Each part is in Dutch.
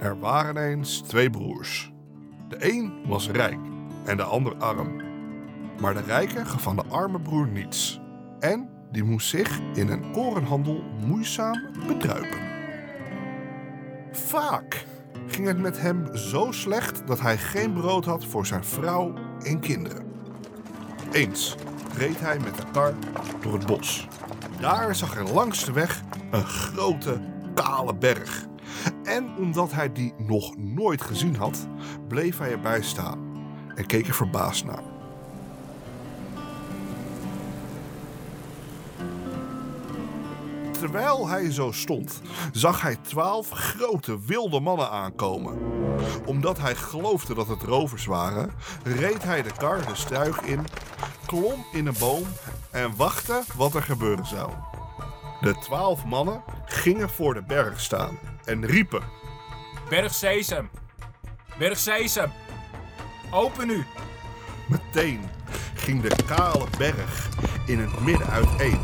Er waren eens twee broers. De een was rijk en de ander arm. Maar de rijke gaf van de arme broer niets. En die moest zich in een korenhandel moeizaam bedruipen. Vaak ging het met hem zo slecht dat hij geen brood had voor zijn vrouw en kinderen. Eens reed hij met de kar door het bos. Daar zag hij langs de weg een grote, kale berg. En omdat hij die nog nooit gezien had, bleef hij erbij staan en keek er verbaasd naar. Terwijl hij zo stond, zag hij twaalf grote wilde mannen aankomen. Omdat hij geloofde dat het rovers waren, reed hij de kar de struik in, klom in een boom en wachtte wat er gebeuren zou. De twaalf mannen gingen voor de berg staan en riepen. Berg Sesam. Berg Sesam. Open nu. Meteen ging de kale berg in het midden uiteen.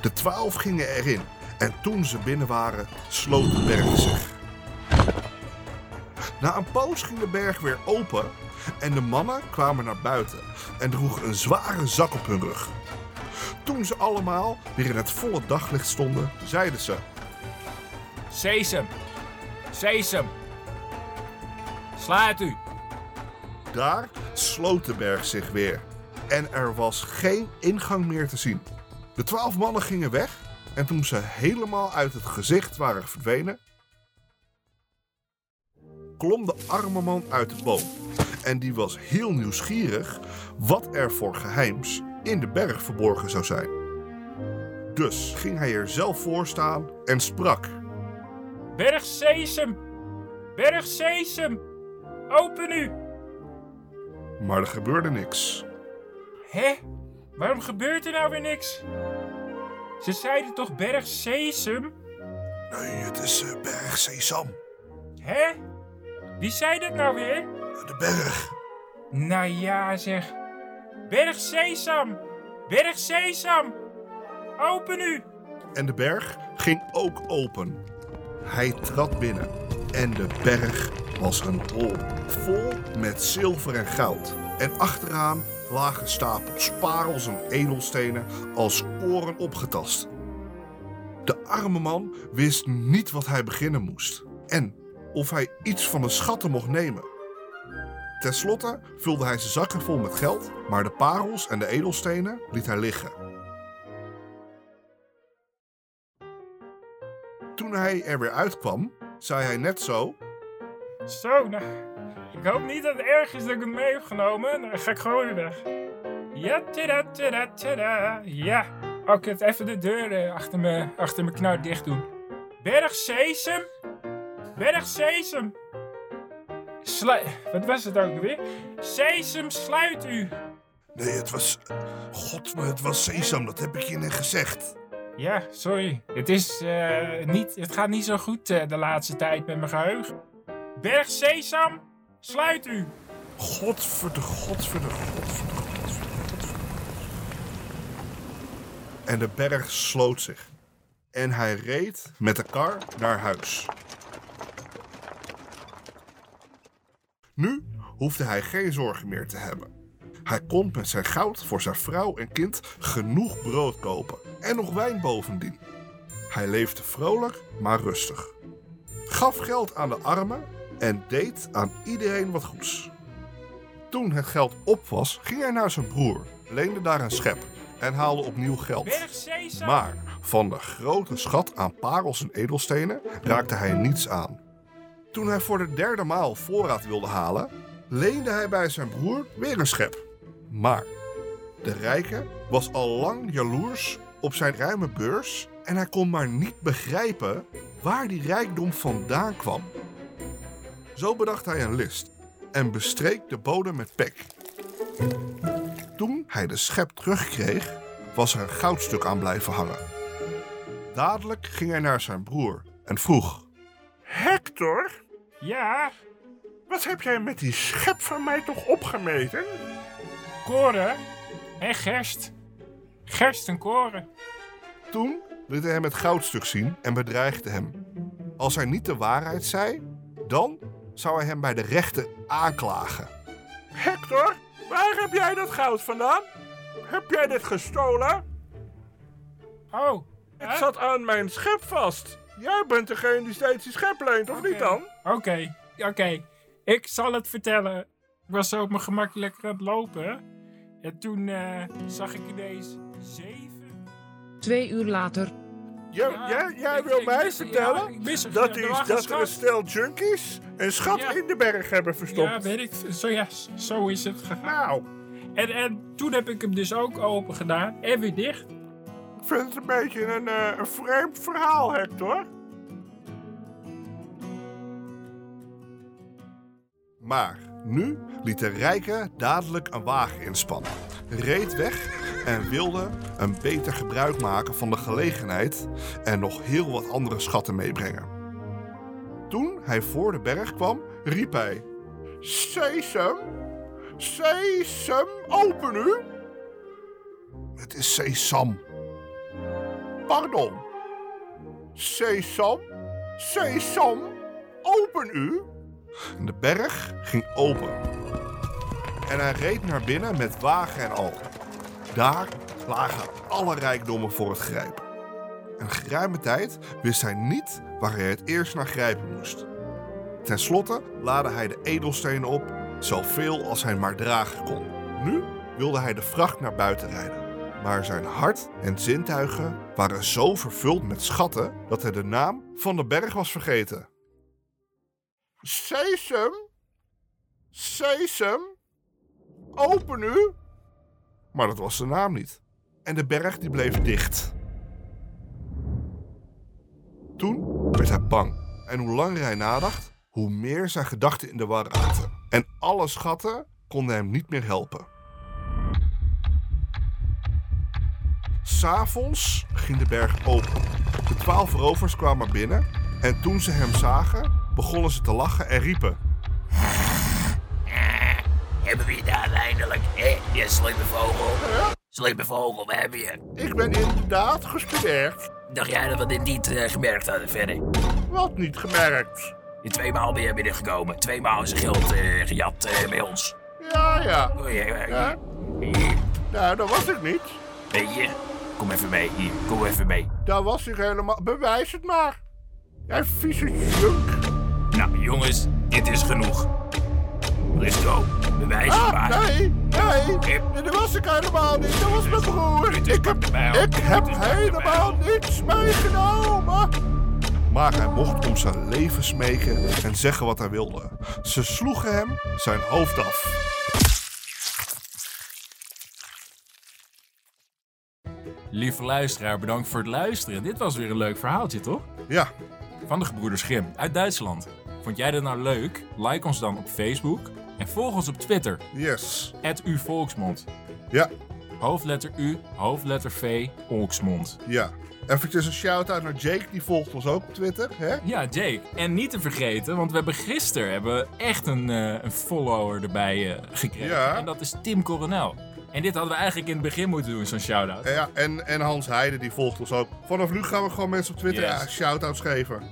De twaalf gingen erin en toen ze binnen waren, sloot de berg zich. Na een poos ging de berg weer open en de mannen kwamen naar buiten en droegen een zware zak op hun rug. Toen ze allemaal weer in het volle daglicht stonden, zeiden ze: Sesam. Sesam. Sluit u. Daar sloot de berg zich weer en er was geen ingang meer te zien. De twaalf mannen gingen weg en toen ze helemaal uit het gezicht waren verdwenen, klom de arme man uit de boom. En die was heel nieuwsgierig wat er voor geheims in de berg verborgen zou zijn. Dus ging hij er zelf voor staan en sprak. Berg Sesam. Berg Sesam. Open u. Maar er gebeurde niks. Hè? Waarom gebeurt er nou weer niks? Ze zeiden toch Berg Sesam? Nee, het is eh, berg Sesam. Hè? Wie zei dat nou weer? De berg. Nou ja, zeg. Berg Sesam! Berg Sesam! Open u! En de berg ging ook open. Hij trad binnen en de berg was een hol, vol met zilver en goud. En achteraan lagen stapels parels en edelstenen als koren opgetast. De arme man wist niet wat hij beginnen moest en of hij iets van de schatten mocht nemen. Ten slotte vulde hij zijn zakken vol met geld, maar de parels en de edelstenen liet hij liggen. Toen hij er weer uitkwam, zei hij net zo: Zo, nou. Ik hoop niet dat het erg is dat ik het mee heb genomen. Dan ga ik gewoon weer weg. Ja, tada, tada, tada. Ja. Oh, ik even de deur eh, achter me, achter me knar dicht doen. Berg Sesam. Berg Sesam. Slu Wat was het ook weer? Sesam, sluit u. Nee, het was. God, maar het was sesam, dat heb ik je net gezegd. Ja, sorry. Het, is, eh, niet, het gaat niet zo goed eh, de laatste tijd met mijn geheugen. Berg Sesam, sluit u. Godverde, godverde, godverde. En de berg sloot zich. En hij reed met de kar naar huis. Nu hoefde hij geen zorgen meer te hebben. Hij kon met zijn goud voor zijn vrouw en kind genoeg brood kopen en nog wijn bovendien. Hij leefde vrolijk, maar rustig. Gaf geld aan de armen en deed aan iedereen wat goeds. Toen het geld op was, ging hij naar zijn broer, leende daar een schep en haalde opnieuw geld. Maar van de grote schat aan parels en edelstenen raakte hij niets aan. Toen hij voor de derde maal voorraad wilde halen, leende hij bij zijn broer weer een schep. Maar de rijke was al lang jaloers op zijn ruime beurs en hij kon maar niet begrijpen waar die rijkdom vandaan kwam. Zo bedacht hij een list en bestreek de bodem met pek. Toen hij de schep terugkreeg, was er een goudstuk aan blijven hangen. Dadelijk ging hij naar zijn broer en vroeg: Hector, Ja, wat heb jij met die schep van mij toch opgemeten? koren en gerst. Gerst en koren. Toen liet hij hem het goudstuk zien en bedreigde hem. Als hij niet de waarheid zei, dan zou hij hem bij de rechter aanklagen. Hector, waar heb jij dat goud vandaan? Heb jij dit gestolen? Oh, Het zat aan mijn schep vast. Jij bent degene die steeds die schep leent, of niet dan? Oké, oké. Ik zal het vertellen. Ik was zo op mijn gemak lekker aan het lopen. En toen eh, zag ik ineens zeven... Twee uur later. Jij, Ja, jij, jij ik- wil ik mij vertellen ja, dat, die, er dat er schat. een stel junkies een schat Ja. in de berg hebben verstopt? Ja, weet ik. Zo, ja, zo is het gegaan. Nou, En, en toen heb ik hem dus ook open gedaan en weer dicht. ik vind het een beetje een, eh, een vreemd verhaal, Hector. Maar nu liet de rijke dadelijk een wagen inspannen, reed weg en wilde een beter gebruik maken van de gelegenheid en nog heel wat andere schatten meebrengen. Toen hij voor de berg kwam, riep hij: Sesam, sesam, open u. Het is Sesam. Pardon. Sesam, sesam, open u. De berg ging open. En hij reed naar binnen met wagen en al. Daar lagen alle rijkdommen voor het grijpen. Een geruime tijd wist hij niet waar hij het eerst naar grijpen moest. Ten slotte laadde hij de edelstenen op, zoveel als hij maar dragen kon. Nu wilde hij de vracht naar buiten rijden. Maar zijn hart en zintuigen waren zo vervuld met schatten dat hij de naam van de berg was vergeten. Sesam, sesam, open u. Maar dat was de naam niet. En de berg die bleef dicht. Toen werd hij bang. En hoe langer hij nadacht, hoe meer zijn gedachten in de war raakten. En alle schatten konden hem niet meer helpen. S'avonds ging de berg open. De twaalf rovers kwamen binnen en toen ze hem zagen, begonnen ze te lachen en riepen. Hebben we je daar eindelijk? Hé, je slimme vogel. Slimme vogel, we hebben je. Ik ben inderdaad gestudeerd. Dacht jij dat we dit niet eh, gemerkt hadden verder? Wat niet gemerkt. Je tweemaal ben je binnengekomen. Tweemaal is er geld eh, gejat eh, bij ons. Ja, ja. Ja, ja, Ja. Hier, Nou, dat was ik niet. weet je? Kom even mee, hier, kom even mee. Daar was ik helemaal. Bewijs het maar. Jij vieze junk. Jongens, dit is genoeg. Let's go. Bewijs het Ah, maar. nee, nee. Dat was ik helemaal niet. Dat was mijn broer. Ik heb, ik heb helemaal niets meegenomen. Maar hij mocht om zijn leven smeken en zeggen wat hij wilde. Ze sloegen hem zijn hoofd af. Lieve luisteraar, bedankt voor het luisteren. Dit was weer een leuk verhaaltje, toch? Ja, Van de gebroeders Grimm uit Duitsland. Vond jij dit nou leuk? Like ons dan op Facebook en volg ons op Twitter, yes. @uvolksmond. Ja, Hoofdletter U, hoofdletter V, Volksmond. ja. Eventjes een shout-out naar Jake, die volgt ons ook op Twitter. Hè? Ja, Jake. En niet te vergeten, want we hebben gisteren hebben echt een, eh, een follower erbij eh, gekregen. Ja. En dat is Tim Coronel. En dit hadden we eigenlijk in het begin moeten doen, zo'n shout-out. Ja, en, en Hans Heide, die volgt ons ook. Vanaf nu gaan we gewoon mensen op Twitter Yes. ja, shout-outs geven.